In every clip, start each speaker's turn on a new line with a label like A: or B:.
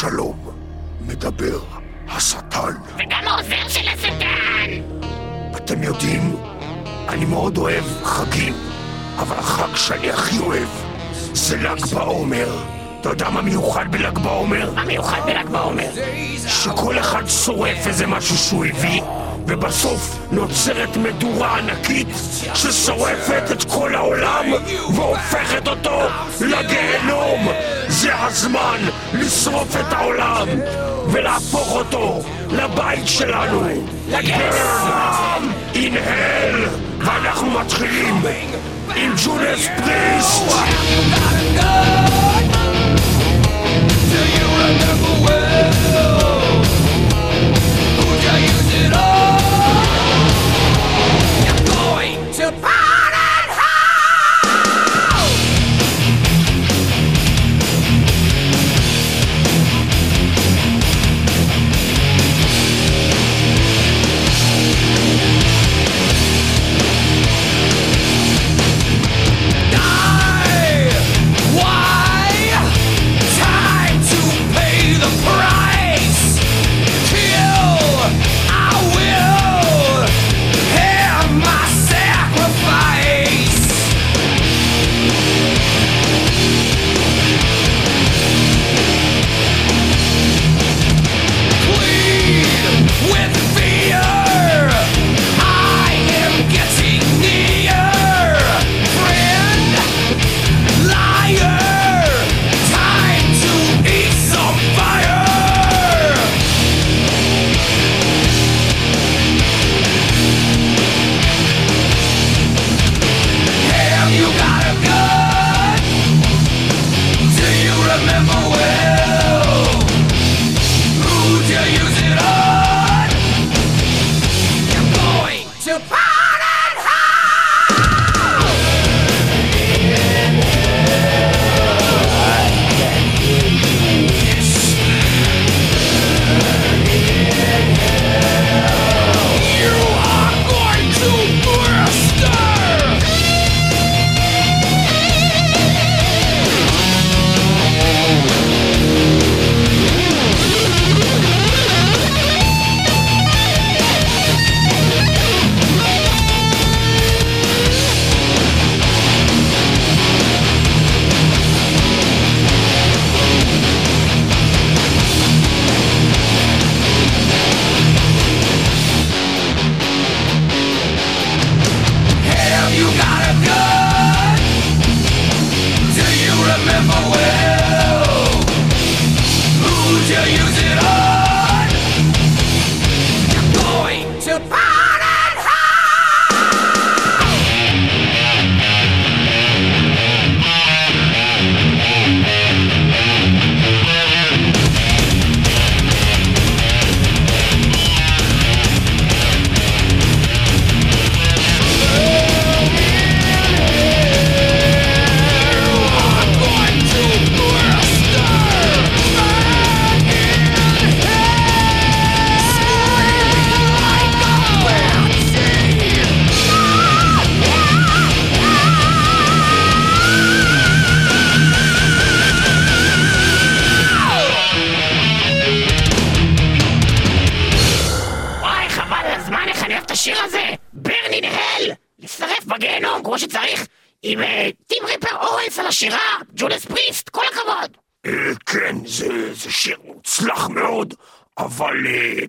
A: שלום, מדבר השטן.
B: וגם העוזר של השטן!
A: אתם יודעים, אני מאוד אוהב חגים, אבל החג שאני הכי אוהב זה ל"ג בעומר. אתה יודע מה מיוחד בל"ג בעומר?
B: מה מיוחד בל"ג בעומר?
A: שכל אחד שורף איזה משהו שהוא הביא, ובסוף נוצרת מדורה ענקית ששורפת את כל העולם והופכת אותו לגיהנום. זה הזמן לשרוף את העולם ולהפוך אותו לבית שלנו. לגיהנום! אינהל! ואנחנו מתחילים עם ג'ונס פריסט!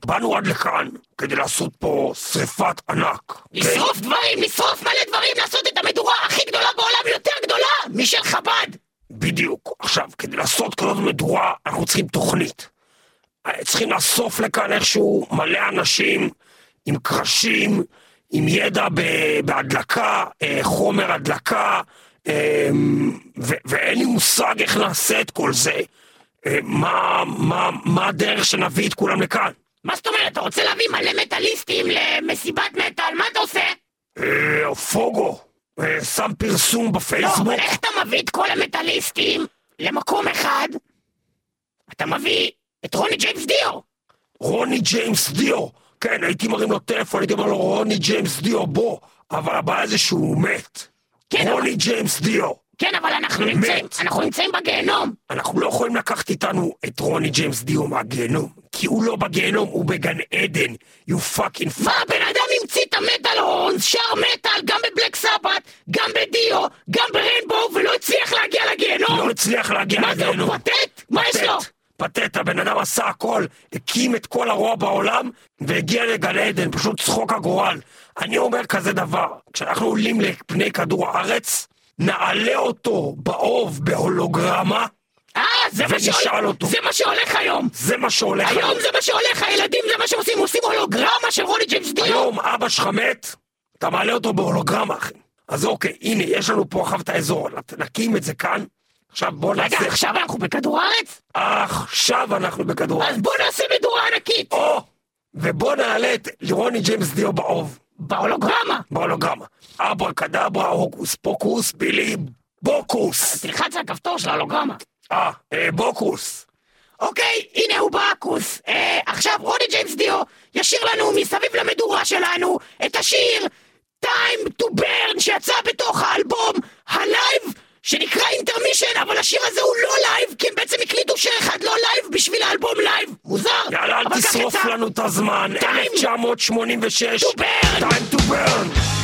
A: באנו עד לכאן כדי לעשות פה שריפת ענק.
B: לשרוף כן? דברים, לשרוף מלא דברים, לעשות את המדורה הכי גדולה בעולם, יותר גדולה משל חב"ד.
A: בדיוק. עכשיו, כדי לעשות כזאת מדורה, אנחנו צריכים תוכנית. צריכים לאסוף לכאן איכשהו מלא אנשים עם קרשים, עם ידע בהדלקה, אה, חומר הדלקה, אה, ואין לי מושג איך נעשה את כל זה. אה, מה, מה, מה הדרך שנביא את כולם לכאן?
B: מה זאת אומרת? אתה רוצה להביא מלא מטאליסטים למסיבת מטאל, מה אתה עושה?
A: אה, פוגו, אה, שם פרסום בפייסבוק.
B: לא, אבל איך אתה מביא את כל המטאליסטים למקום אחד? אתה מביא את רוני ג'יימס דיו.
A: רוני ג'יימס דיו. כן, הייתי מרים לו טלפון, הייתי אומר לו, רוני ג'יימס דיו, בוא. אבל הבעיה זה שהוא מת. כן, רוני אבל... ג'יימס דיו.
B: כן, אבל אנחנו נמצאים,
A: מת.
B: אנחנו נמצאים בגיהנום.
A: אנחנו לא יכולים לקחת איתנו את רוני ג'יימס דיו מהגיהנום, כי הוא לא בגיהנום, הוא בגן עדן, you fucking
B: מה,
A: fuck.
B: הבן אדם המציא את המטאל הורנס, שר מטאל, גם בבלק סבת, גם בדיו, גם בריינבואו, ולא הצליח להגיע לגיהנום?
A: לא הצליח להגיע
B: מה זה, הוא
A: לגיהנום.
B: פתט? מה יש לו?
A: פתט, הבן אדם עשה הכל, הקים את כל הרוע בעולם, והגיע לגן עדן, פשוט צחוק הגורל. אני אומר כזה דבר, כשאנחנו עולים לפני כדור הארץ, נעלה אותו באוב בהולוגרמה,
B: אה, זה מה
A: ונשאל אותו.
B: זה מה שהולך היום.
A: זה מה שהולך
B: היום זה מה שהולך, הילדים זה מה שעושים, עושים הולוגרמה של רוני ג'יימס דיו.
A: היום אבא שלך מת, אתה מעלה אותו בהולוגרמה, אחי. אז אוקיי, הנה, יש לנו פה עכשיו את האזור, נקים את זה כאן. עכשיו בוא
B: רגע,
A: נעשה...
B: עכשיו אנחנו בכדור הארץ?
A: עכשיו אנחנו בכדור
B: אז
A: הארץ.
B: בוא נעשה מדורה ענקית.
A: או, ובוא נעלה את רוני ג'יימס דיו באוב,
B: בהולוגרמה.
A: בהולוגרמה. אברה קדברה, הוקוס פוקוס, בילי בוקוס.
B: תלחץ על הכפתור של ההולוגרמה.
A: אה, אה, בוקוס.
B: אוקיי, הנה הוא בוקוס. אה, עכשיו רוני ג'יימס דיו ישיר לנו מסביב למדורה שלנו את השיר Time to Burn שיצא בתוך האלבום הלייב שנקרא אינטרמישן, אבל השיר הזה הוא לא לייב, כי הם בעצם הקליטו שיר אחד לא לייב בשביל האלבום לייב. מוזר.
A: יאללה, אל תשרוף. לנו את הזמן.
B: Time
A: 1986.
B: to burn.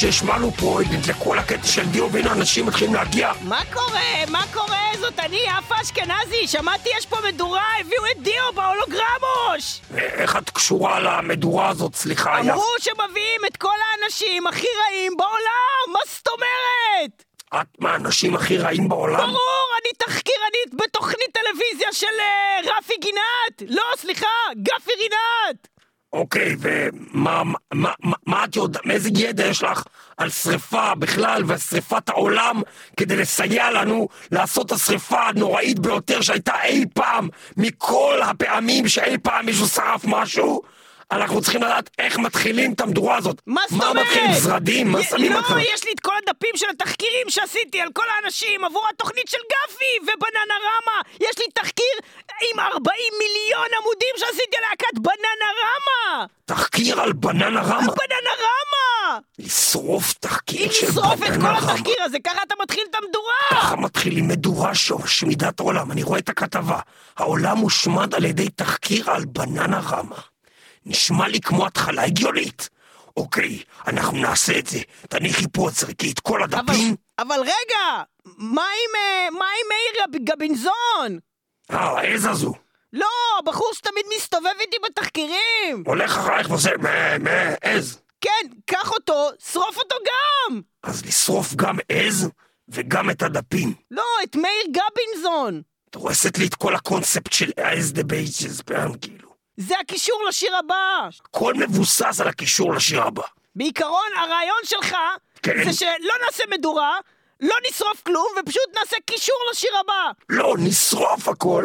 A: שהשמענו פה, נדלקו על הקטע של דיו, והנה אנשים מתחילים להגיע.
C: מה קורה? מה קורה? זאת אני, יפה אשכנזי. שמעתי יש פה מדורה, הביאו את דיו בהולוגרמוש!
A: איך את קשורה למדורה הזאת, סליחה, יפה?
C: אמרו שמביאים את כל האנשים הכי רעים בעולם! מה זאת אומרת?
A: את מהאנשים הכי רעים בעולם?
C: ברור, אני תחקירנית בתוכנית טלוויזיה של אה, רפי גינת! לא, סליחה, גפי רינת!
A: אוקיי, ומה מה, מה, מה את יודעת, מאיזה ידע יש לך על שריפה בכלל ושריפת העולם כדי לסייע לנו לעשות את השריפה הנוראית ביותר שהייתה אי פעם מכל הפעמים שאי פעם מישהו שרף משהו? אנחנו צריכים לדעת איך מתחילים את המדורה הזאת.
C: מה זאת אומרת?
A: מה מתחילים? זרדים? מה
C: י-
A: שמים
C: לא,
A: אותם?
C: יש לי את כל הדפים של התחקירים שעשיתי על כל האנשים עבור התוכנית של גפי ובננה רמה. יש לי תחקיר עם 40 מיליון עמודים שעשיתי על להקת! בננה רמה?
A: בננה רמה! לשרוף תחקיר של
C: נשרוף את כל
A: בננה רמה.
C: התחקיר הזה, ככה אתה מתחיל את המדורה!
A: ככה מתחילים מדורה שמשמידת העולם. אני רואה את הכתבה. העולם הושמד על ידי תחקיר על בננה רמה. נשמע לי כמו התחלה הגיונית. אוקיי, אנחנו נעשה את זה. תניחי פה, זרקי את כל
C: אבל,
A: הדפים.
C: אבל רגע, מה עם, אה, מה עם מאיר גב- גבינזון?
A: אה, העז הזו.
C: לא, הבחור שתמיד מסתובב איתי בתחקירים!
A: הולך אחרייך ועושה מה, מה, עז.
C: כן, קח אותו, שרוף אותו גם!
A: אז לשרוף גם עז וגם את הדפים.
C: לא, את מאיר גבינזון!
A: את הורסת לי את כל הקונספט של as the pages burn, כאילו.
C: זה הקישור לשיר הבא!
A: הכל מבוסס על הקישור לשיר הבא.
C: בעיקרון, הרעיון שלך
A: כן.
C: זה שלא נעשה מדורה, לא נשרוף כלום, ופשוט נעשה קישור לשיר הבא!
A: לא, נשרוף הכל,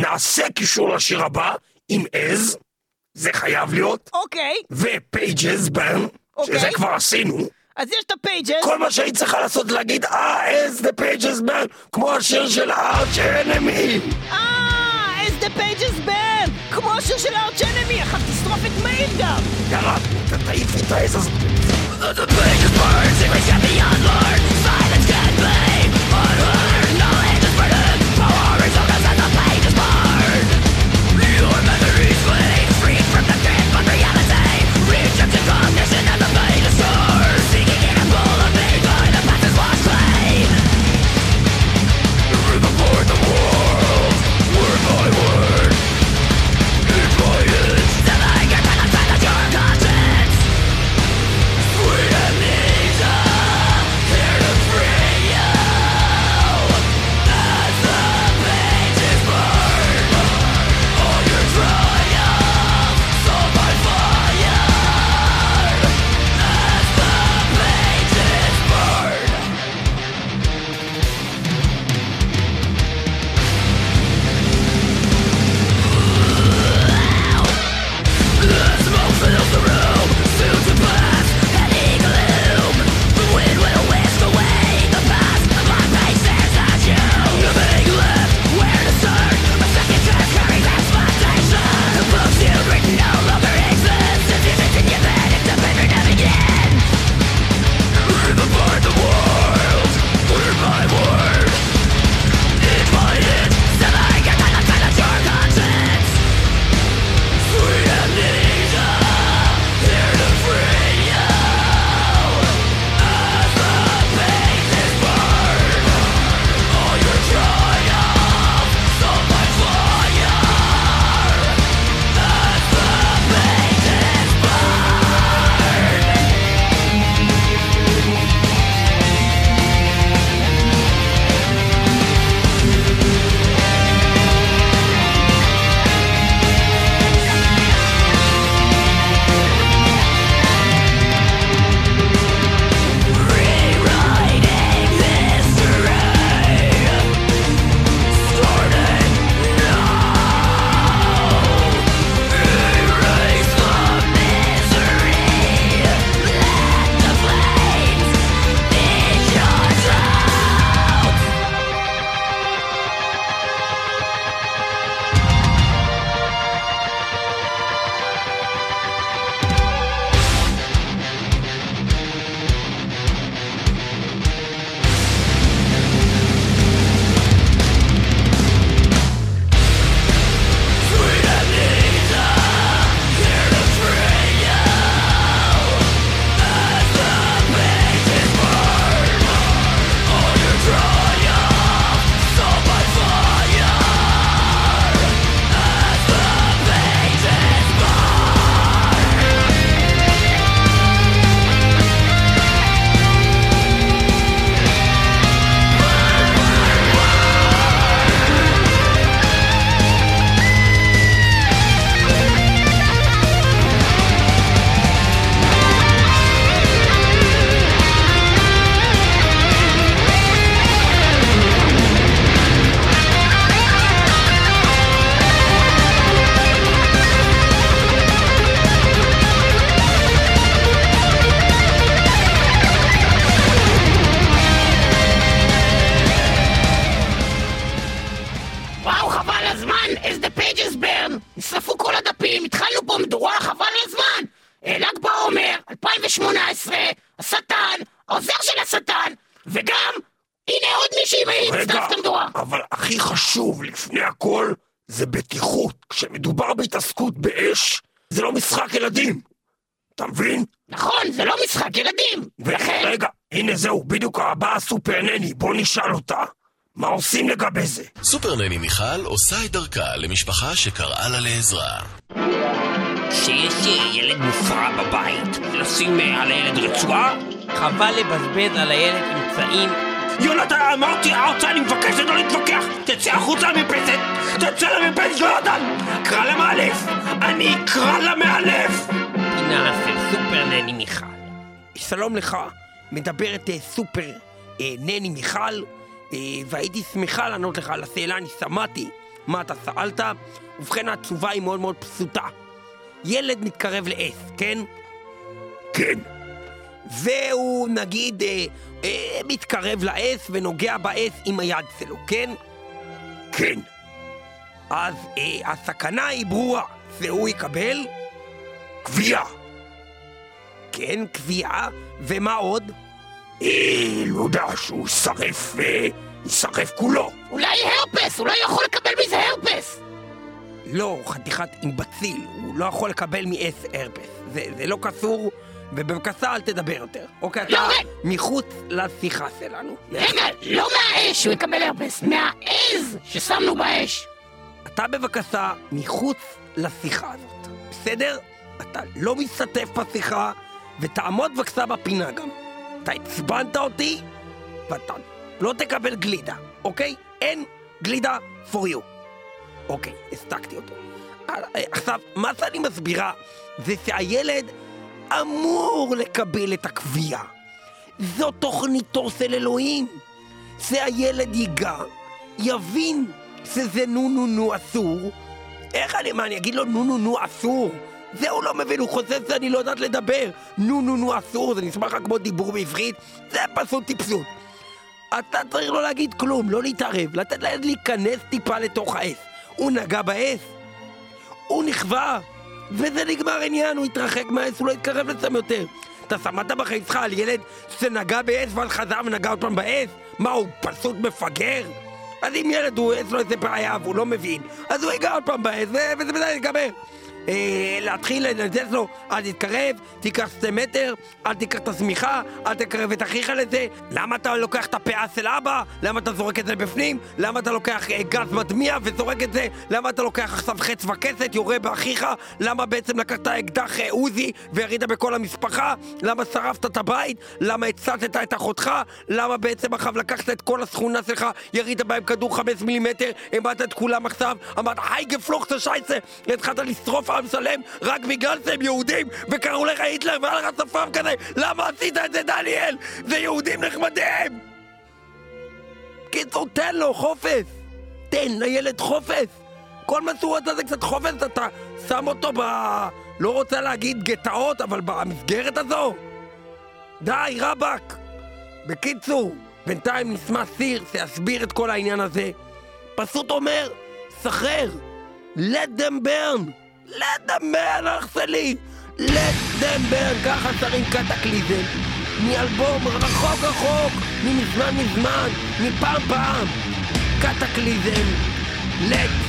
A: נעשה קישור לשיר הבא עם עז, זה חייב להיות,
C: אוקיי,
A: ו pages burn,
C: אוקיי.
A: שזה כבר עשינו.
C: אז יש את ה pages.
A: כל מה שהיית צריכה לעשות זה להגיד, אה, עז דה פייג'ז ברן, כמו השיר של הארץ' אנמי.
C: אה, as the pages burn! כמו השיר של הארץ' אנמי, אחת תשרוף את מאיר גם!
A: יאללה, ת- תעיפי את העז הזאת.
D: Freedom needs a
E: מיכל עושה את דרכה למשפחה שקראה לה לעזרה.
A: שיש ילד מופרע בבית, לשים על הילד רצועה?
C: חבל לבזבז על הילד אמצעים.
A: יונתן, אמרתי, ארצה, אני מבקש לא להתווכח! תצא החוצה למרפסת! תצא למרפסת, יונתן! קרא למאלף! אני אקרא למאלף!
C: פינה של סופר נני מיכל.
F: שלום לך, מדברת אה, סופר אה, נני מיכל, והייתי שמחה לענות לך על השאלה, אני שמעתי מה אתה שאלת. ובכן, התשובה היא מאוד מאוד פשוטה. ילד מתקרב לעץ, כן?
A: כן,
F: והוא נגיד אה, אה, מתקרב לעץ ונוגע בעץ עם היד שלו, כן?
A: כן,
F: אז אה, הסכנה היא ברורה, והוא יקבל,
A: גבייה!
F: כן, קביעה, ומה עוד?
A: אה, לא יודע, שהוא יישרף, אה, יישרף כולו.
B: אולי הרפס, אולי הוא יכול לקבל מזה הרפס.
F: לא, חתיכת אימבציל, הוא לא יכול לקבל מעץ הרפס. זה, זה לא קשור, ובבקשה אל תדבר יותר. אוקיי, אתה
B: לא, רגע.
F: מחוץ לשיחה שלנו.
B: רגע, לא מהאש הוא יקבל הרפס, מהעז ששמנו באש.
F: אתה בבקשה מחוץ לשיחה הזאת, בסדר? אתה לא משתתף בשיחה, ותעמוד בבקשה בפינה גם. אתה עצבנת אותי, ואתה לא תקבל גלידה, אוקיי? אין גלידה for you. אוקיי, הסתקתי אותו. עכשיו, מה שאני מסבירה זה שהילד אמור לקבל את הקביעה. זו תוכניתו של אלוהים. שהילד ייגע, יבין שזה נו נו נו אסור. איך אני, מה, אני אגיד לו נו נו נו אסור? זה הוא לא מבין, הוא חושב שאני לא יודעת לדבר. נו נו נו אסור, זה נשמע לך כמו דיבור בעברית, זה פשוט טיפסות. אתה צריך לא להגיד כלום, לא להתערב, לתת לילד להיכנס טיפה לתוך העץ. הוא נגע בעץ, הוא נכווה, וזה נגמר עניין, הוא התרחק מהעץ, הוא לא יתקרב לשם יותר. אתה שמעת בחיים שלך על ילד שנגע בעץ ואז חזר ונגע עוד פעם בעץ? מה, הוא פשוט מפגר? אז אם ילד הוא, יש לו איזה בעיה והוא לא מבין, אז הוא ייגע עוד פעם בעץ וזה בסדר, ייגמר. אה, להתחיל לנזז לו, אל תתקרב, תיקח שתי מטר, אל תיקח את השמיכה, אל תקרב את אחיך לזה. למה אתה לוקח את הפאה של אבא? למה אתה זורק את זה בפנים? למה אתה לוקח אה, גז מדמיע וזורק את זה? למה אתה לוקח עכשיו חץ וקסת, יורה באחיך? למה בעצם לקחת אקדח אה, עוזי וירית בכל המשפחה? למה שרפת את הבית? למה הצתת את אחותך? למה בעצם עכשיו לקחת את כל השכונה שלך, ירית בהם כדור חמש מילימטר, העמדת את כולם עכשיו, אמרת היי גפלוכטה שייצה, התחלת לשרוף עם שלם רק בגלל שהם יהודים וקראו לך היטלר והיה לך שפם כזה למה עשית את זה דניאל? זה יהודים נחמדים! קיצור תן לו חופש! תן לילד חופש! כל מה שהוא רוצה זה קצת חופש, אתה שם אותו ב... לא רוצה להגיד גטאות, אבל במסגרת הזו? די, רבאק! בקיצור, בינתיים נשמע סיר שיסביר את כל העניין הזה. פשוט אומר, סחרר, let them burn, burn, אח שלי, burn, ככה שרים קטקליזם, מאלבום רחוק רחוק, ממזמן מזמן, מפעם פעם, קטקליזם, let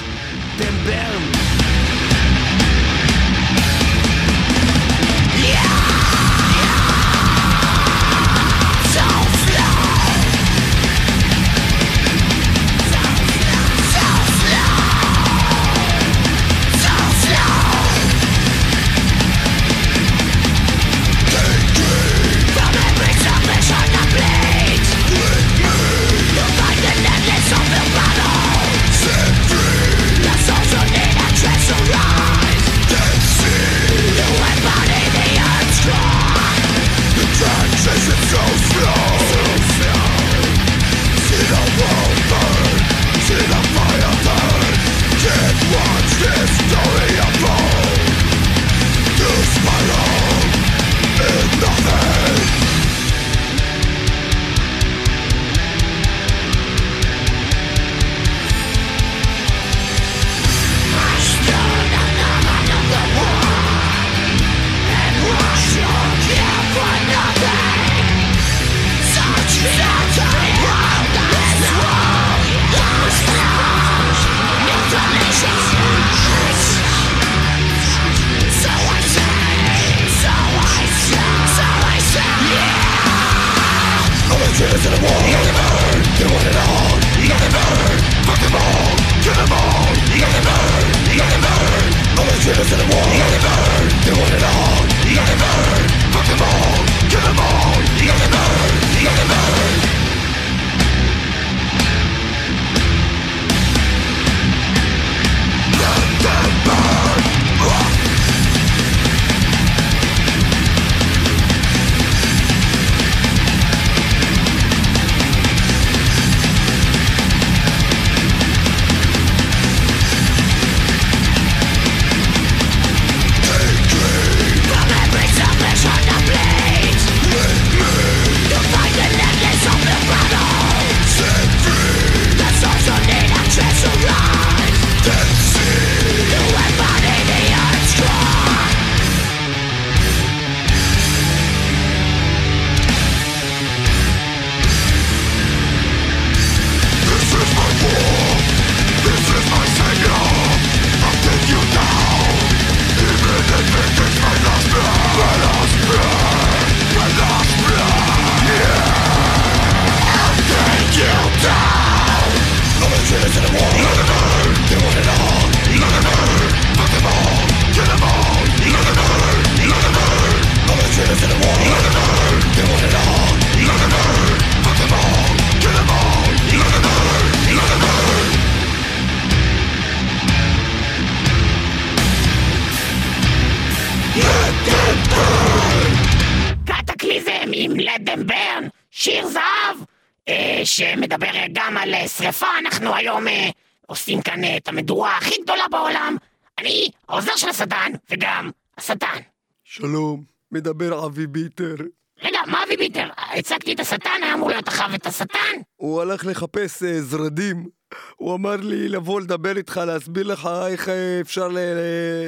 B: אנחנו היום אה, עושים כאן אה, את המדורה הכי גדולה בעולם. אני העוזר של השטן, וגם השטן.
G: שלום, מדבר אבי ביטר.
B: רגע, מה אבי ביטר? הצגתי את השטן, היה אמור להיות אחריו את השטן?
G: הוא הלך לחפש אה, זרדים. הוא אמר לי לבוא לדבר איתך, להסביר לך איך אה, אפשר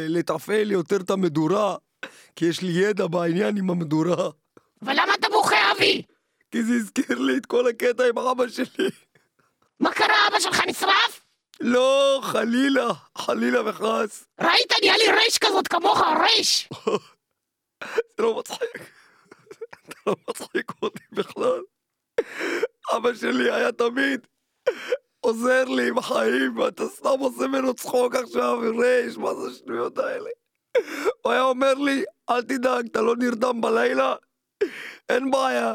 G: לתפעל יותר את המדורה. כי יש לי ידע בעניין עם המדורה.
B: ולמה אתה בוכה, אבי?
G: כי זה הזכיר לי את כל הקטע עם אבא שלי.
B: מה קרה, אבא שלך נשרף?
G: לא, חלילה, חלילה וחס.
B: ראית, נהיה לי רייש כזאת כמוך, רייש!
G: זה לא מצחיק. אתה לא מצחיק אותי בכלל. אבא שלי היה תמיד עוזר לי בחיים, ואתה סתם עושה ממנו צחוק עכשיו, רייש, מה זה השטויות האלה? הוא היה אומר לי, אל תדאג, אתה לא נרדם בלילה? אין בעיה.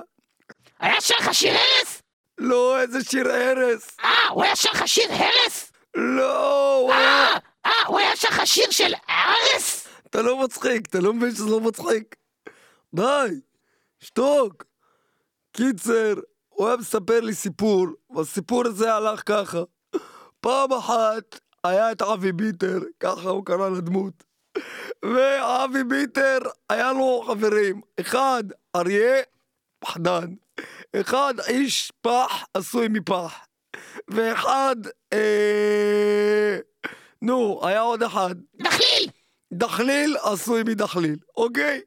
B: היה שר לך שיר הרס?
G: לא, איזה שיר הרס.
B: אה, הוא היה שר לך שיר הרס?
G: לא, הוא היה...
B: אה, אה, הוא היה שר לך שיר של הרס?
G: אתה לא מצחיק, אתה לא מבין שזה לא מצחיק? די, שתוק. קיצר, הוא היה מספר לי סיפור, והסיפור הזה הלך ככה. פעם אחת היה את אבי ביטר, ככה הוא קרא לדמות. ואבי ביטר, היה לו חברים. אחד, אריה, פחדן. אחד, איש פח עשוי מפח. ואחד, אה... נו, היה עוד אחד.
B: דחליל!
G: דחליל עשוי מדחליל, אוקיי?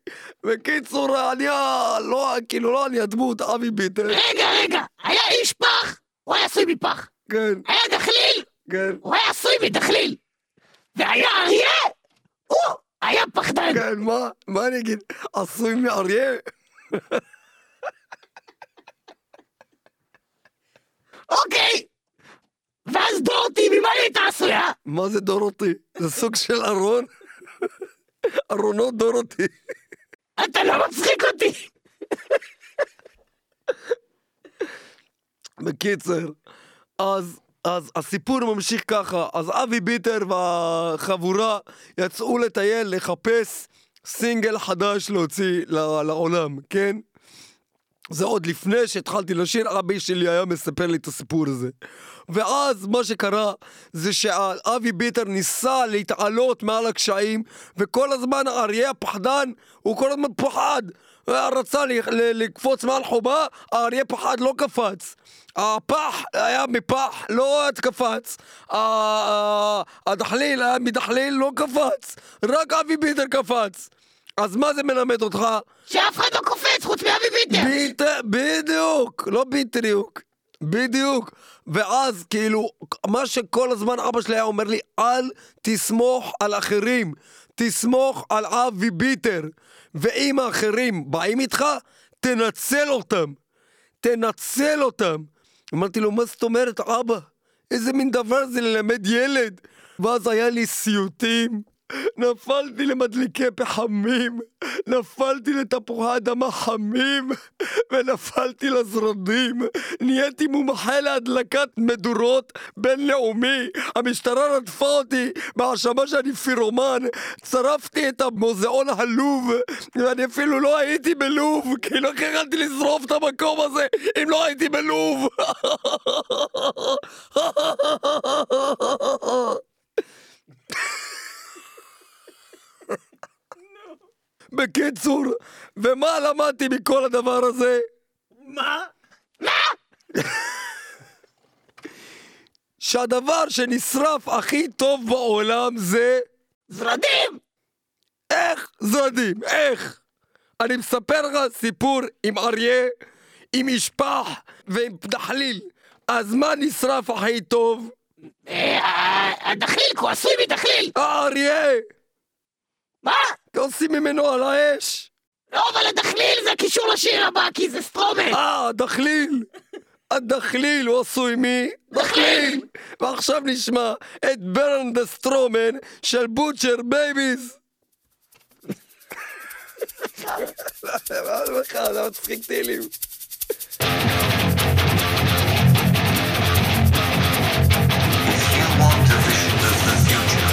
G: בקיצור, אני ה... לא, כאילו, לא אני הדמות, אבי ביטר.
B: רגע, רגע, היה איש פח, הוא היה עשוי מפח.
G: כן,
B: היה דחליל,
G: כן,
B: הוא היה עשוי מדחליל. והיה אריה, הוא היה פחדן.
G: כן, מה? מה אני אגיד? עשוי מאריה?
B: אוקיי. ואז דורתי, ממה היא הייתה עשויה?
G: מה זה דורותי? זה סוג של ארון? ארונות דורותי.
B: אתה לא מצחיק אותי.
G: בקיצר, אז, אז הסיפור ממשיך ככה, אז אבי ביטר והחבורה יצאו לטייל, לחפש סינגל חדש להוציא לעולם, כן? זה עוד לפני שהתחלתי לשיר, אבי שלי היה מספר לי את הסיפור הזה. ואז מה שקרה זה שאבי ביטר ניסה להתעלות מעל הקשיים, וכל הזמן האריה הפחדן, הוא כל הזמן פחד. הוא רצה לקפוץ מעל חומה, האריה פחד, לא קפץ. הפח היה מפח, לא קפץ. הדחליל היה מדחליל, לא קפץ. רק אבי ביטר קפץ. אז מה זה מלמד אותך?
B: שאף אחד לא קופץ חוץ מאבי ביטר.
G: ביט... בדיוק, לא בדיוק. בדיוק. ואז כאילו, מה שכל הזמן אבא שלי היה אומר לי, אל תסמוך על אחרים, תסמוך על אבי ביטר. ואם האחרים באים איתך, תנצל אותם. תנצל אותם. אמרתי לו, מה זאת אומרת, אבא? איזה מין דבר זה ללמד ילד? ואז היה לי סיוטים. נפלתי למדליקי פחמים, נפלתי לתפוחי אדמה חמים, ונפלתי לזרדים. נהייתי מומחה להדלקת מדורות בינלאומי. המשטרה רדפה אותי בהאשמה שאני פירומן. שרפתי את המוזיאון הלוב, ואני אפילו לא הייתי בלוב, כי לא יכולתי לשרוף את המקום הזה אם לא הייתי בלוב. בקיצור, ומה למדתי מכל הדבר הזה?
C: מה?
G: שהדבר שנשרף הכי טוב בעולם זה...
B: זרדים!
G: איך זרדים? איך? אני מספר לך סיפור עם אריה, עם ישפח ועם דחליל. אז מה נשרף הכי טוב?
B: אה, הדחליל, הוא עשוי מדחליל!
G: האריה!
B: מה?
G: עושים ממנו על האש!
B: לא, אבל הדחליל זה הקישור לשיר הבא, כי זה סטרומן!
G: אה, הדחליל! הדחליל הוא עשוי מי? דחליל! ועכשיו נשמע את Burn the Straw Man של Butcher Babies! מצחיק טילים.
H: If you want a vision of the future,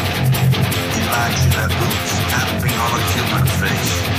H: imagine a boot face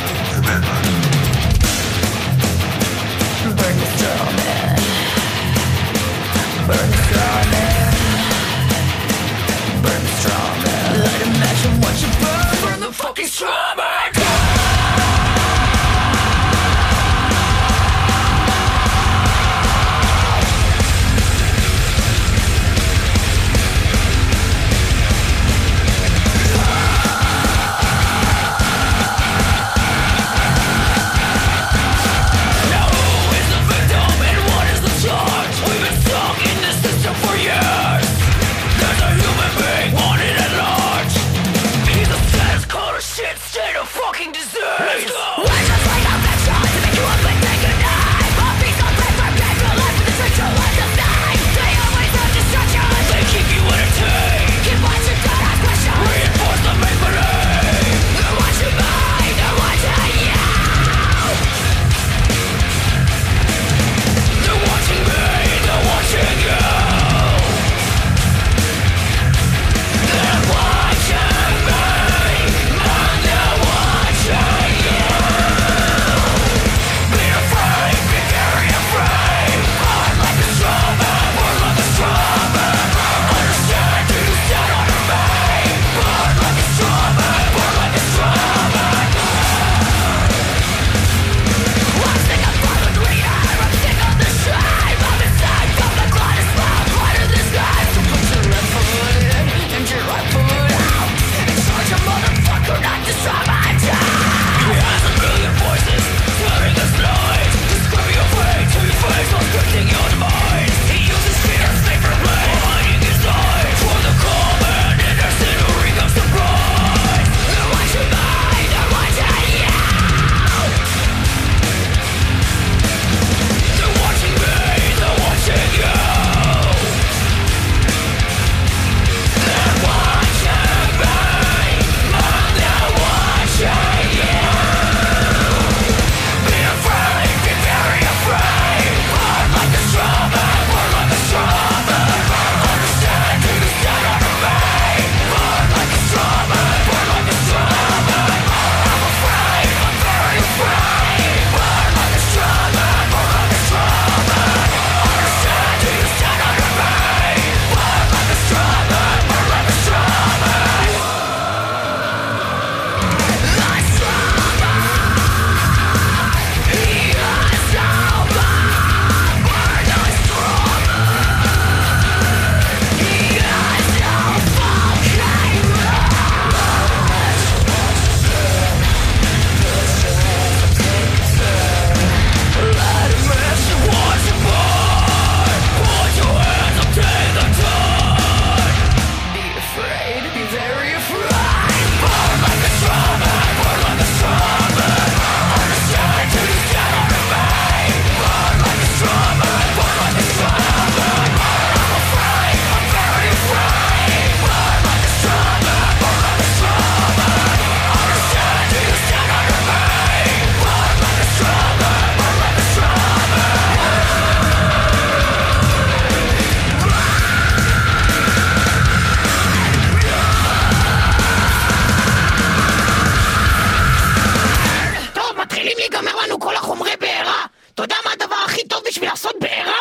H: ייגמר לנו כל החומרי בעירה.
A: אתה יודע מה הדבר הכי טוב בשביל לעשות בעירה?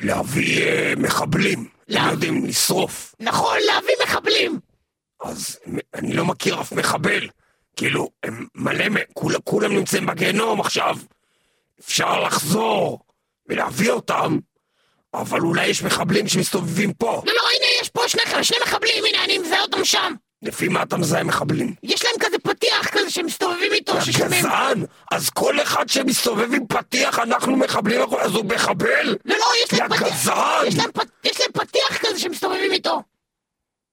A: להביא uh, מחבלים. להביא... יודעים לשרוף.
B: נכון, להביא מחבלים.
A: אז אני לא מכיר אף מחבל. כאילו, הם מלא, כול, כולם נמצאים בגיהנום עכשיו. אפשר לחזור ולהביא אותם, אבל אולי יש מחבלים שמסתובבים פה.
B: לא, לא, הנה, יש פה שני, שני מחבלים, הנה, אני מזהה אותם שם.
A: לפי מה אתה מזהה מחבלים?
B: יש להם כזה פתיח כזה שהם מסתובבים איתו,
A: אתה
B: ששומעים.
A: גזען? אז כל אחד שמסתובב עם פתיח, אנחנו מחבלים, אז הוא מחבל?
B: לא, לא, יש
A: יא
B: להם פתיח.
A: גזען!
B: יש להם פת- יש להם פתיח כזה שהם מסתובבים איתו.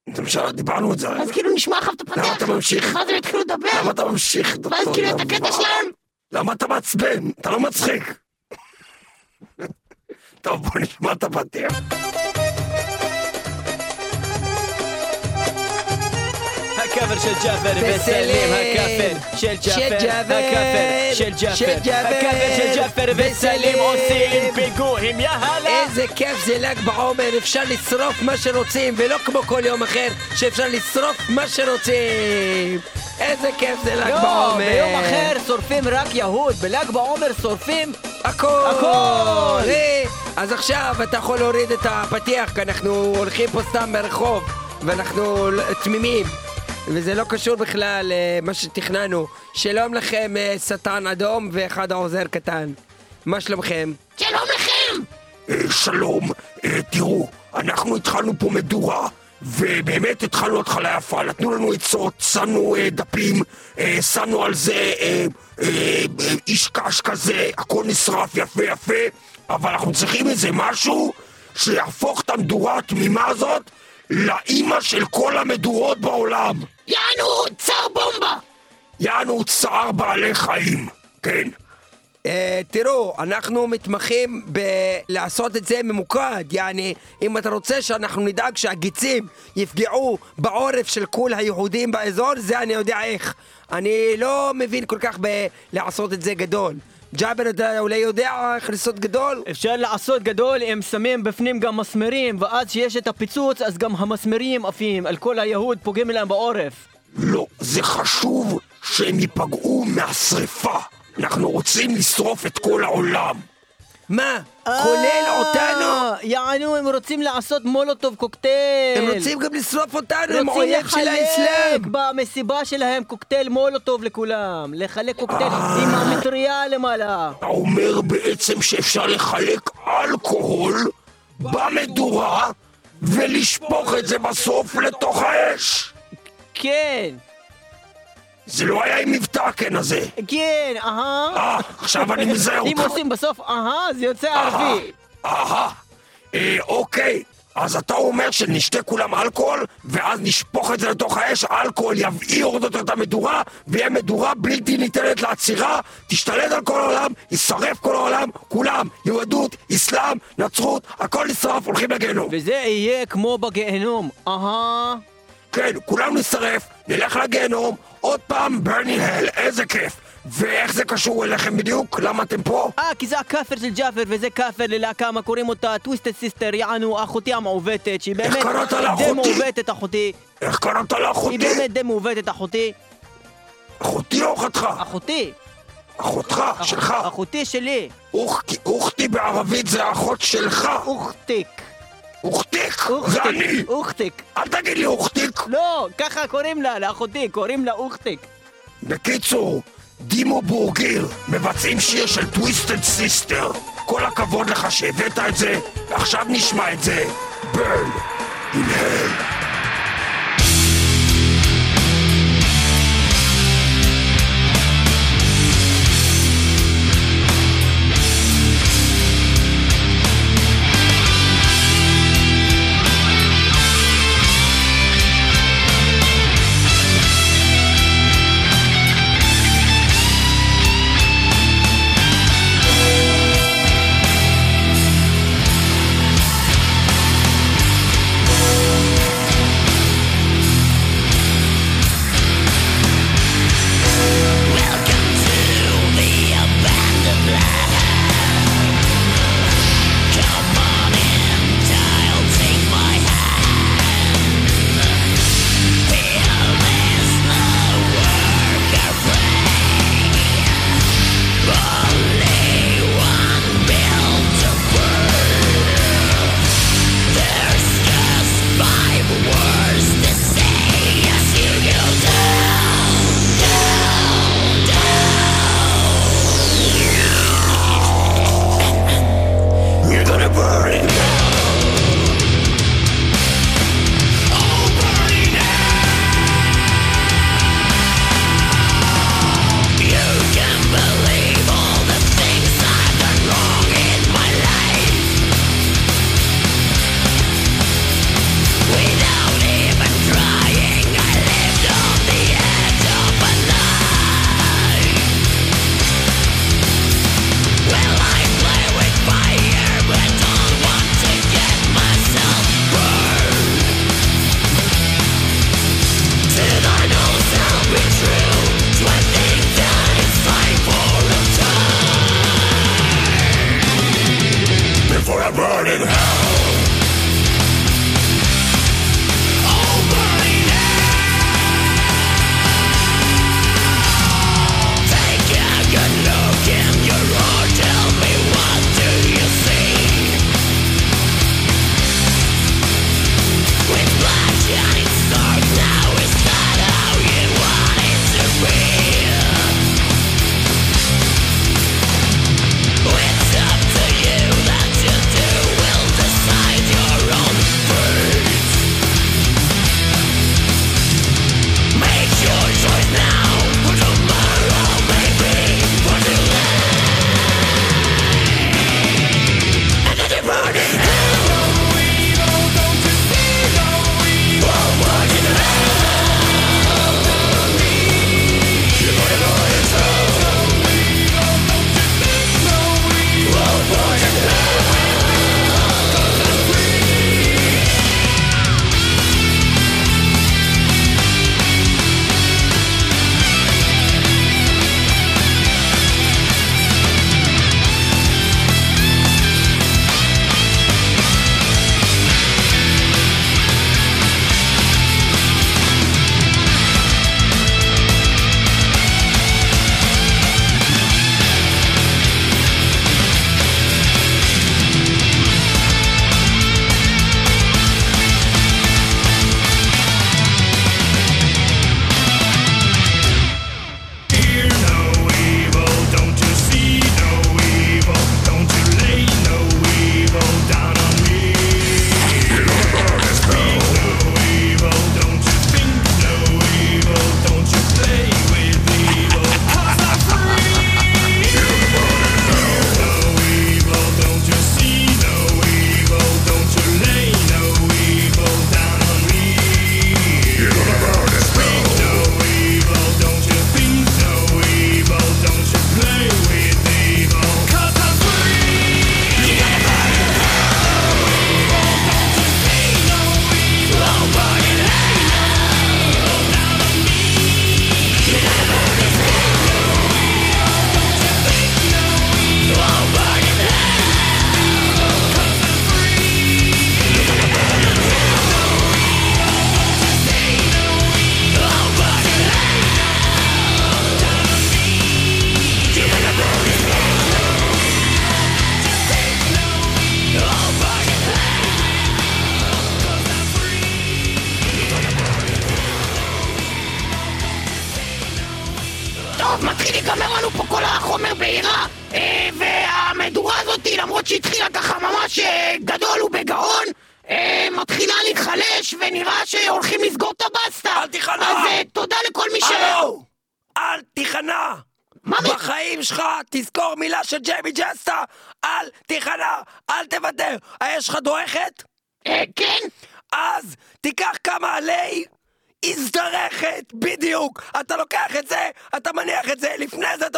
A: בסדר, דיברנו את זה.
B: אז כאילו נשמע אחר את הפתיח.
A: למה אתה ממשיך?
B: ואז הם התחילו לדבר.
A: למה אתה ממשיך?
B: ואז כאילו את הקטע שלהם.
A: למה אתה מעצבן? אתה לא מצחיק. טוב, בוא נשמע את הפתיח.
C: הכאפר של ג'אפר וסלים, הכאפר של ג'אפר, הכאפר של ג'אפר, הכאפר של ג'אפר וסלים. עושים פיגועים, יאללה!
F: איזה כיף זה ל"ג בעומר, אפשר לשרוף מה שרוצים, ולא כמו כל יום אחר, שאפשר לשרוף מה שרוצים. איזה כיף זה ל"ג
C: לא,
F: בעומר.
C: ביום אחר שורפים רק יהודים, בל"ג בעומר שורפים
F: הכל!
C: הכל!
F: אה, אז עכשיו אתה יכול להוריד את הפתיח, כי אנחנו הולכים פה סתם ברחוב, ואנחנו תמימים. וזה לא קשור בכלל למה שתכננו. שלום לכם, אה, שטן אדום ואחד העוזר קטן. מה שלומכם?
B: שלום לכם!
A: אה, שלום, אה, תראו, אנחנו התחלנו פה מדורה, ובאמת התחלנו התחלה יפה, נתנו לנו עצות, שמנו אה, דפים, אה, שמנו על זה אה, אה, אה, איש קש כזה, הכל נשרף יפה יפה, אבל אנחנו צריכים איזה משהו שיהפוך את המדורה התמימה הזאת לאימא של כל המדורות בעולם.
B: יענו, צר בומבה!
A: יענו צער בעלי חיים, כן.
F: אה, תראו, אנחנו מתמחים בלעשות את זה ממוקד, יעני, אם אתה רוצה שאנחנו נדאג שהגיצים יפגעו בעורף של כל היהודים באזור, זה אני יודע איך. אני לא מבין כל כך בלעשות את זה גדול. ג'אבר, אתה אולי יודע איך לעשות גדול?
C: אפשר לעשות גדול אם שמים בפנים גם מסמרים, ואז שיש את הפיצוץ, אז גם המסמרים עפים על כל היהוד, פוגעים להם בעורף.
A: לא, זה חשוב שהם ייפגעו מהשריפה. אנחנו רוצים לשרוף את כל העולם.
F: מה? כולל אותנו?
C: אה, יענו, הם רוצים לעשות מולוטוב קוקטייל.
F: הם רוצים גם לשרוף אותנו, הם
C: רוצים
F: אויב של האסלאם!
C: לחלק במסיבה שלהם קוקטייל מולוטוב לכולם. לחלק קוקטייל עם המטריה למעלה.
A: אתה אומר בעצם שאפשר לחלק אלכוהול במדורה ולשפוך את זה בסוף לתוך האש.
C: כן,
A: זה לא היה עם מבטא כן הזה.
C: כן, אהה.
A: אה, עכשיו אני מזהה
C: אם
A: אותך.
C: עושים בסוף אהה, זה יוצא ערבי.
A: אהה. אה, אוקיי. אז אתה אומר שנשתה כולם אלכוהול, ואז נשפוך את זה לתוך האש, האלכוהול יבעיר עוד יותר את המדורה, ויהיה מדורה בלתי ניתנת לעצירה, תשתלט על כל העולם, יישרף כל העולם, כולם, יהדות, אסלאם, נצרות, הכל נשרף, הולכים לגיהנום.
C: וזה יהיה כמו בגיהנום. אהה.
A: כן, כולם נשרף, נלך לגיהנום, עוד פעם burn in hell, איזה כיף. ואיך זה קשור אליכם בדיוק? למה אתם פה?
C: אה, כי זה הקאבר של ג'אפר, וזה קאבר ללהקה, מה קוראים אותה? Twisted Sister, יענו, אחותי המעוותת, שהיא באמת
A: קראת לה
C: די
A: אחותי?
C: מעוותת, אחותי.
A: איך קראת
C: היא
A: לאחותי?
C: באמת די מעוותת, אחותי.
A: אחותי או אחותך?
C: אחותי.
A: אחותך, שלך.
C: אחותי שלי.
A: أختي, أختي בערבית זה האחות שלך.
C: أختك.
A: أختك, זה אני.
C: أختك.
A: אל תגיד לי أختك.
C: לא, ככה קוראים לה, לאחותי, קוראים לה أختك.
A: בקיצור, Dimmu Borgir מבצעים שיר של Twisted Sister. כל הכבוד לך שהבאת את זה, ועכשיו נשמע את זה. ברן, inhale.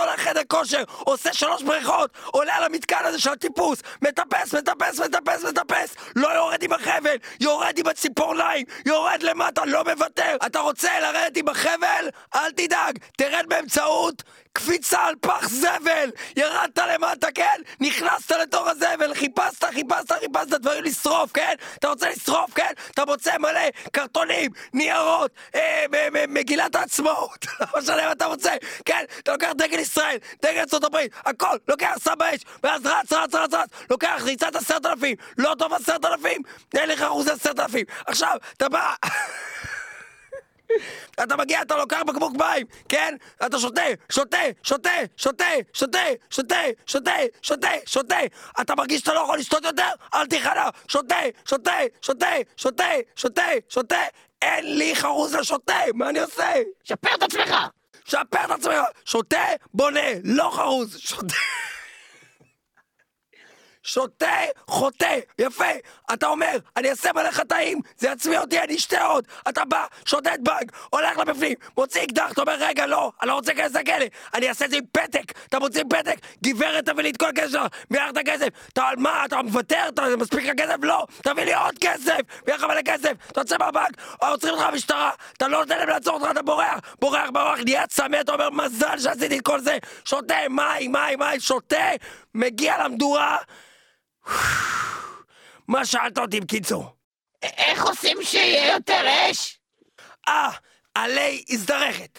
F: הולך לחדר כושר, עושה שלוש בריכות, עולה על המתקן הזה של הטיפוס, מטפס, מטפס, מטפס, מטפס, לא יורד עם החבל, יורד עם הציפורניים, יורד למטה, לא מוותר. אתה רוצה לרדת עם החבל? אל תדאג, תרד באמצעות קפיצה על פח זבל! ירדת למטה, כן? נכנסת לתוך הזבל, חיפשת, חיפשת, חיפשת דברים לשרוף, כן? אתה רוצה לשרוף, כן? אתה מוצא מלא קרטונים, ניירות, אה, מגילת העצמאות, לא משנה מה אתה רוצה, כן? אתה לוקח דגל ישראל, דגל הברית, הכל, לוקח, שם באש, ואז רץ, רץ, רץ, רץ, לוקח ריצת עשרת אלפים, לא טוב עשרת אלפים, אין לך אחוז עשרת אלפים. עכשיו, אתה בא... אתה מגיע, אתה לוקח בקבוק מים, כן? אתה שותה, שותה, שותה, שותה, שותה, שותה, שותה, שותה, שותה. אתה מרגיש שאתה לא יכול לשתות יותר? אל תיכנע. שותה, שותה, שותה, שותה, שותה, שותה. אין לי חרוז לשותה, מה אני עושה?
B: שפר את עצמך!
F: שפר את עצמך. שותה, בונה, לא חרוז. שותה. שותה, חוטא, יפה. אתה אומר, אני אעשה מלא חטאים, זה יצמיע אותי, אני אשתה עוד. אתה בא, שודד בנק, הולך לבפנים, מוציא אקדח, אתה אומר, רגע, לא, אני לא רוצה להיכנס לכלא. אני אעשה את זה עם פתק. אתה מוציא פתק, גברת, תביא לי את כל הכסף שלך, מי לך את הכסף? אתה על מה, אתה מוותר? אתה מספיק לך? לא, תביא לי עוד כסף, מי לך מלא כסף, אתה יוצא מהבנק, עוצרים אותך במשטרה, אתה לא נותן להם לעצור אותך, אתה בורח, בורח, בורח, נהיה צמא, אתה אומר, מזל שעשיתי את כל זה. שותה, מים, מים, מים, שותה, מגיע למדורה.
I: מה שאלת אותי בקיצור?
B: איך עושים שיהיה יותר אש?
I: אה, עלי הזדרכת.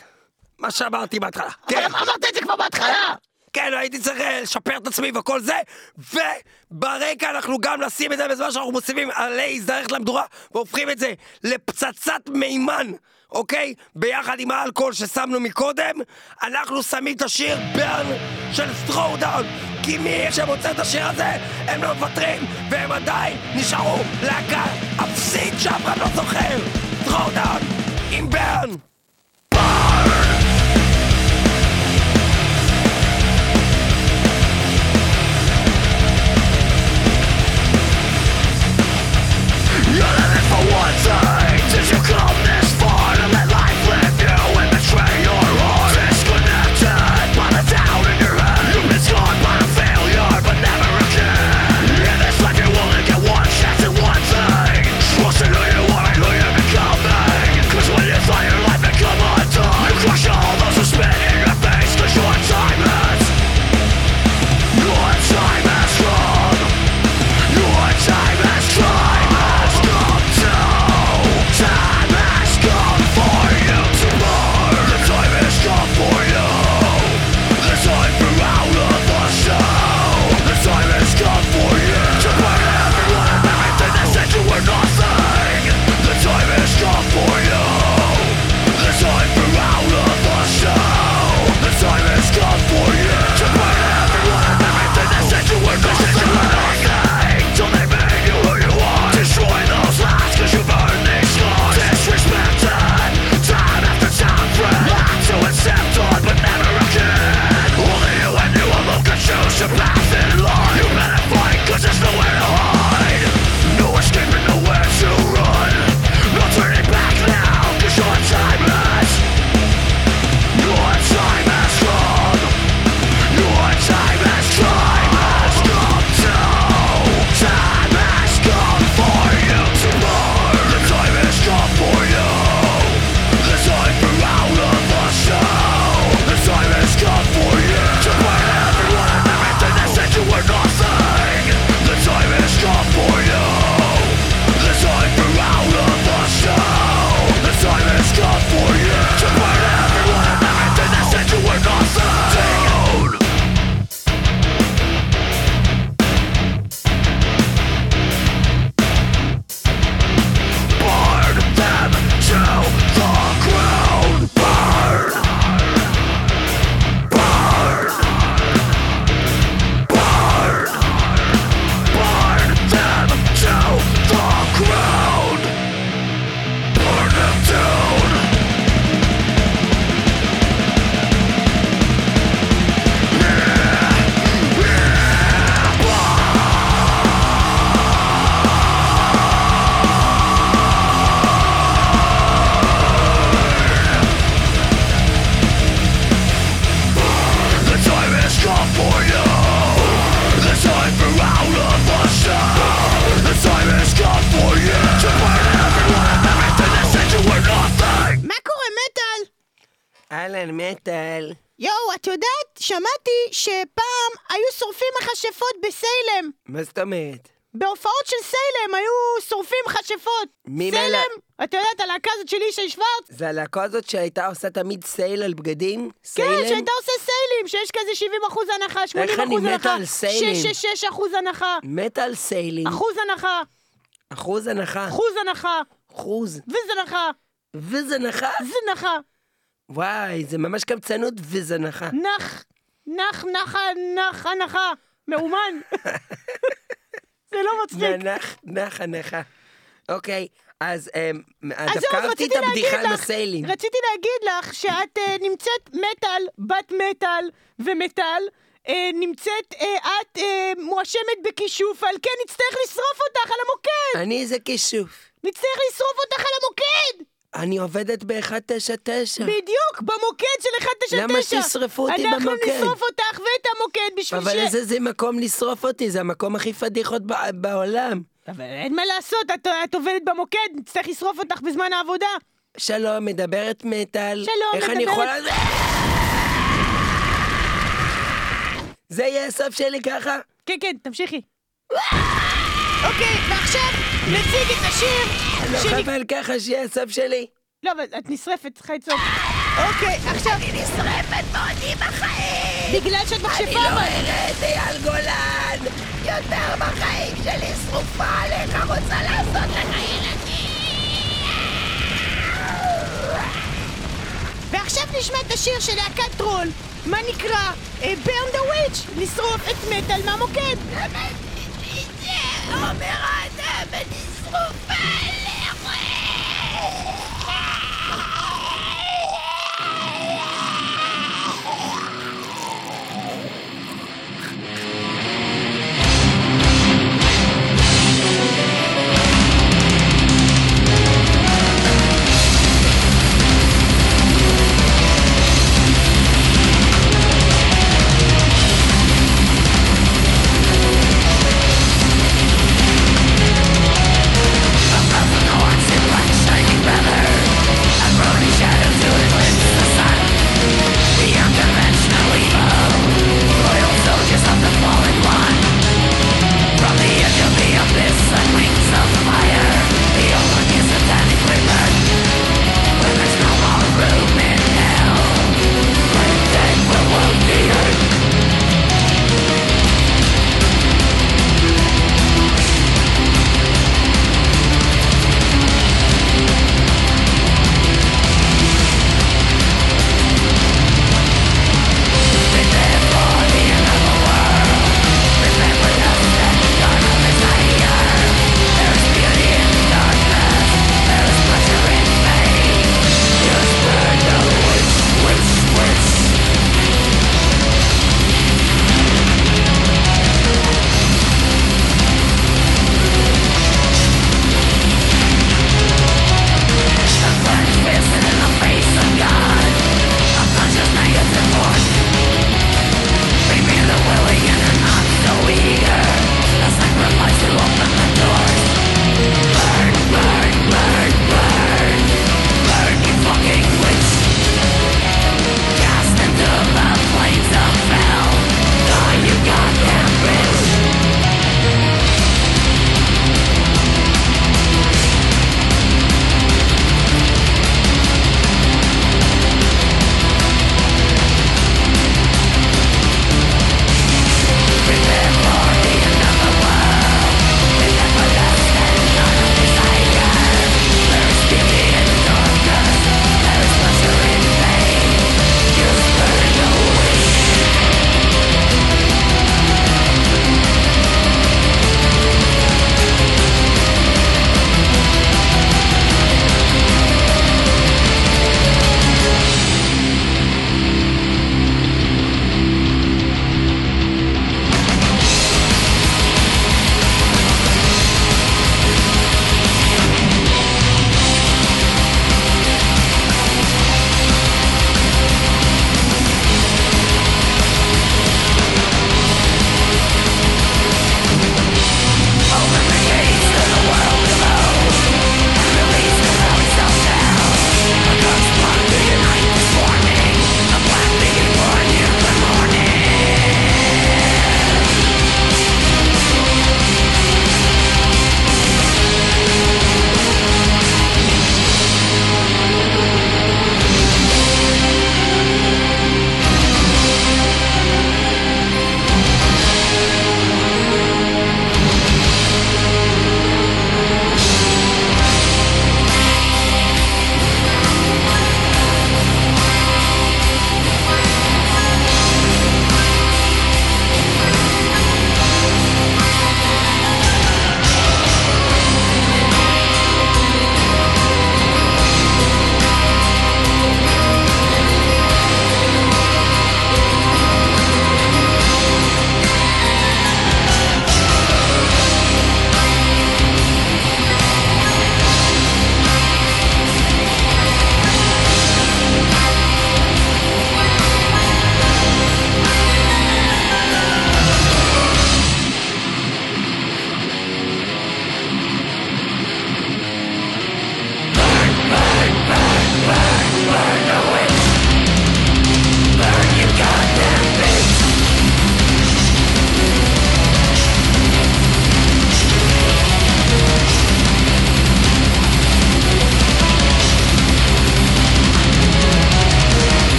I: מה שאמרתי בהתחלה.
B: אבל
I: תראה,
B: אמרת את זה כבר בהתחלה.
I: כן, הייתי צריך אה, לשפר את עצמי וכל זה, וברקע אנחנו גם נשים את זה בזמן שאנחנו מוסיפים עלי אזדרכת למדורה, והופכים את זה לפצצת מימן, אוקיי? ביחד עם האלכוהול ששמנו מקודם, אנחנו שמים את השיר Burn של Throwdown, כי מי שמוצא את השיר הזה, הם לא מוותרים, והם עדיין נשארו להקה אפסית שאף אחד לא זוכר. Throwdown עם Burn. אהלן, זאת אומרת?
C: בהופעות של סיילם היו שורפים מכשפות.
I: מי
C: סיילם,
I: מלא-
C: את יודעת, הלהקה הזאת של ישי שוורץ?
I: זה הלהקה הזאת שהייתה עושה תמיד סייל על בגדים?
C: כן,
I: סיילם?
C: שהייתה עושה סיילים, שיש כזה 70 אחוז הנחה, 80
I: איך אני
C: אחוז
I: מתה
C: הנחה,
I: על סיילים.
C: 666 אחוז הנחה,
I: מתה על סיילים.
C: אחוז הנחה,
I: אחוז הנחה.
C: אחוז הנחה,
I: אחוז.
C: וזה הנחה,
I: וזנחה?
C: זה נחה,
I: וואי, זה ממש קמצנות וזנחה.
C: נח, נח, נחה, נח, הנחה, מאומן. זה לא מצחיק.
I: נח, נח, הנחה. אוקיי, אז אמ,
C: רציתי
I: את הבדיחה עם
C: לך,
I: הסיילים.
C: רציתי להגיד לך שאת אה, נמצאת מטאל, בת מטאל ומטאל, אה, נמצאת, אה, את מואשמת בכישוף, על כן נצטרך לשרוף אותך על המוקד!
I: אני איזה כישוף.
C: נצטרך לשרוף אותך על המוקד!
I: אני עובדת ב-199.
C: בדיוק, במוקד של 199!
I: למה שישרפו אותי
C: אנחנו
I: במוקד?
C: נשרוף אותך ואת המוקד בשביל
I: אבל
C: ש...
I: איזה זה מקום לשרוף אותי, זה המקום הכי פדיחות בעולם.
C: אבל אין מה לעשות, את, את עובדת במוקד, נצטרך לשרוף אותך בזמן העבודה.
I: שלום, מדברת מטאל.
C: שלום,
I: איך אני
C: מדברת-
I: יכולה... זה יהיה הסוף שלי ככה?
C: כן, כן, תמשיכי. אוקיי, ועכשיו נציג את השיר
J: לא
C: שנק-
J: חבל ככה שיהיה הסוף שלי.
C: לא, אבל את נשרפת, צריכה לצעוק. אוקיי, עכשיו... אני נשרפת בעודי בחיים! בגלל שאת מכשפה אבל.
F: ארד אייל גולן! יותר בחיים שלי שרופה עליך, רוצה לעשות לך
C: ועכשיו נשמע את השיר של להקת טרול. מה נקרא? Burn the Witch! לשרוף את מטאל מהמוקד!
F: אומר האדם, אני שרופה עליך!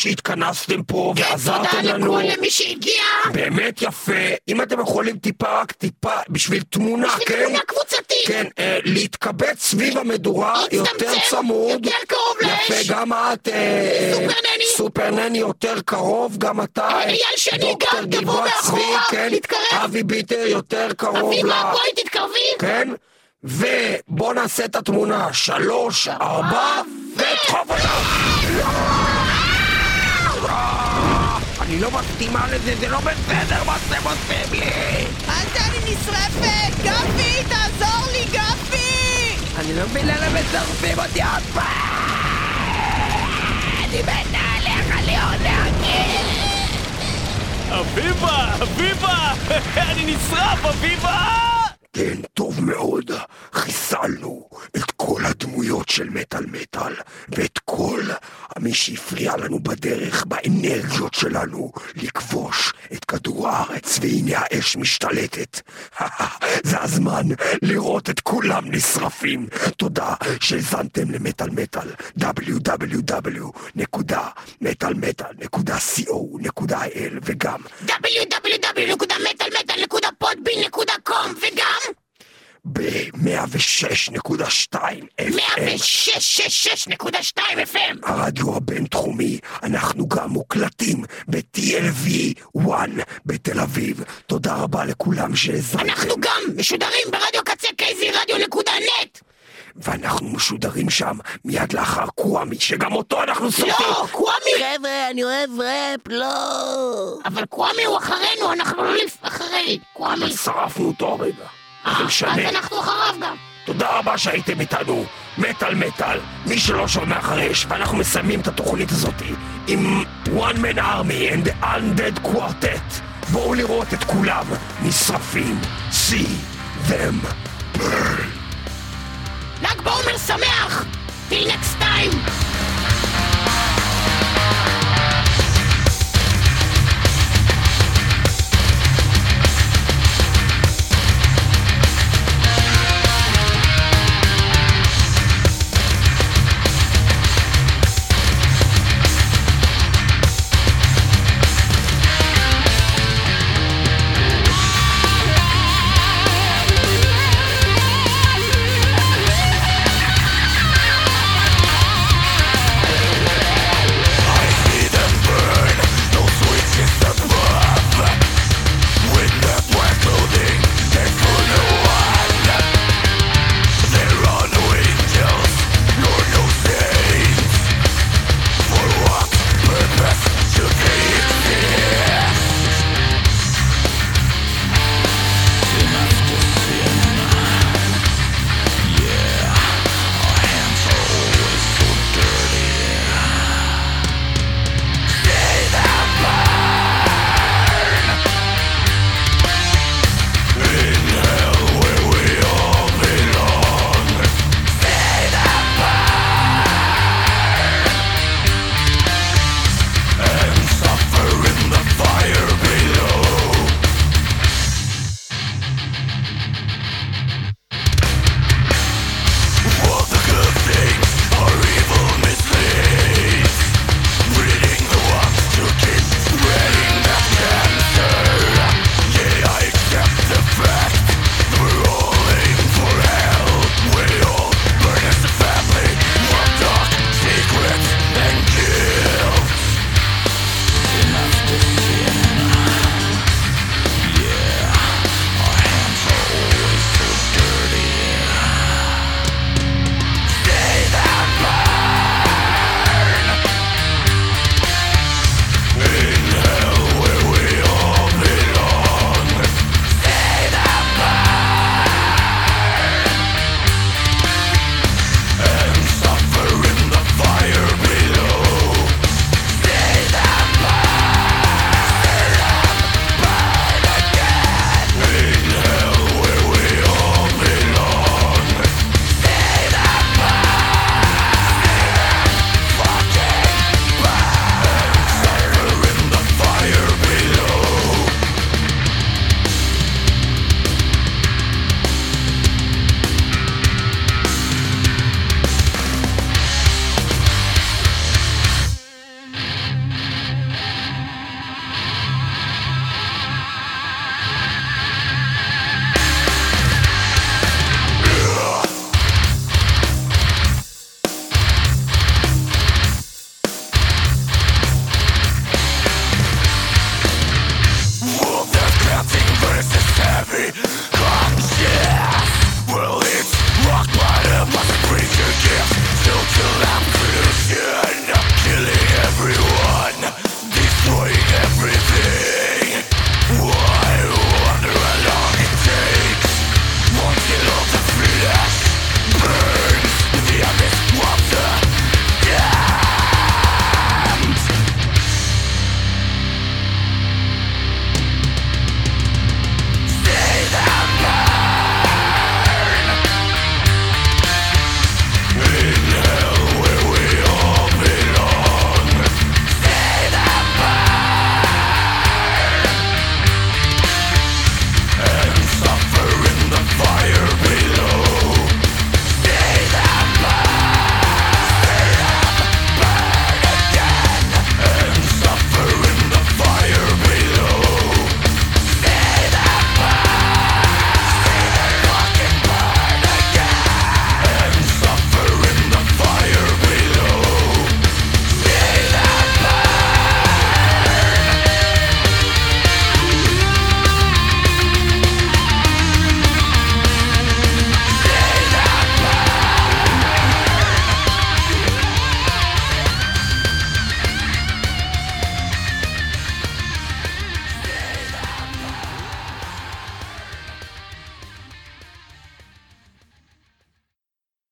A: שהתכנסתם פה ועזרתם
B: תודה
A: לנו.
B: לכל למי שהגיע.
A: באמת יפה. אם אתם יכולים טיפה, רק טיפה, בשביל תמונה,
B: לי
A: כן?
B: תמונה קבוצתית.
A: כן, אה, להתקבץ סביב המדורה יותר צמוד.
B: יותר קרוב לאש.
A: יפה, גם את... אה,
B: סופר נני.
A: סופר נני יותר קרוב, גם אתה... אה,
B: אייל שני גם, תבוא מאחורה,
A: כן?
B: תתקרב.
A: אבי ביטר יותר קרוב
B: אביבה. בואי תתקרבי.
A: כן? ובוא נעשה את התמונה. שלוש, ארבע, ודחוף אותה! אני לא מסכימה לזה, זה לא בסדר מה שאתם עושים לי!
K: אל אני נשרפת! גפי, תעזור לי, גפי!
C: אני לא מבין למה מצרפים אותי עוד פעם!
B: אני מתה עליך להיות נהגים.
L: אביבה! אביבה! אני נשרף, אביבה!
A: כן, טוב מאוד. חיסלנו את כל הדמויות של מטאל מטאל, ואת כל מי שהפריע לנו בדרך, באנרגיות שלנו, לכבוש את כדור הארץ, והנה האש משתלטת. זה הזמן לראות את כולם נשרפים. תודה שהאזנתם למטאל מטאל, www.מטאלמטאל.co.il וגם
B: www.מטאלמטאל.podbean.com וגם
A: ב-106.2 FM.
B: 106.2 FM.
A: הרדיו הבינתחומי, אנחנו גם מוקלטים ב-TLV 1 בתל אביב. תודה רבה לכולם שהאזנתם.
B: אנחנו גם משודרים ברדיו קצה קייזי רדיו נקודה נט.
A: ואנחנו משודרים שם מיד לאחר קוואמי, שגם אותו אנחנו סופרים.
B: לא, קוואמי.
K: חבר'ה, אני אוהב ראפ, לא!
B: אבל קוואמי הוא אחרינו, אנחנו לא לפ... אחרי. קוואמי.
A: שרפנו אותו הרגע. זה
B: אז. אנחנו אחריו גם.
A: תודה רבה שהייתם איתנו, מטאל מטאל, מי שלא שומע חרש, ואנחנו מסיימים את התוכנית הזאת עם One Man Army and the Undead Quartet. בואו לראות את כולם נשרפים. See them burn.
B: ל"ג בעומר שמח! till next time!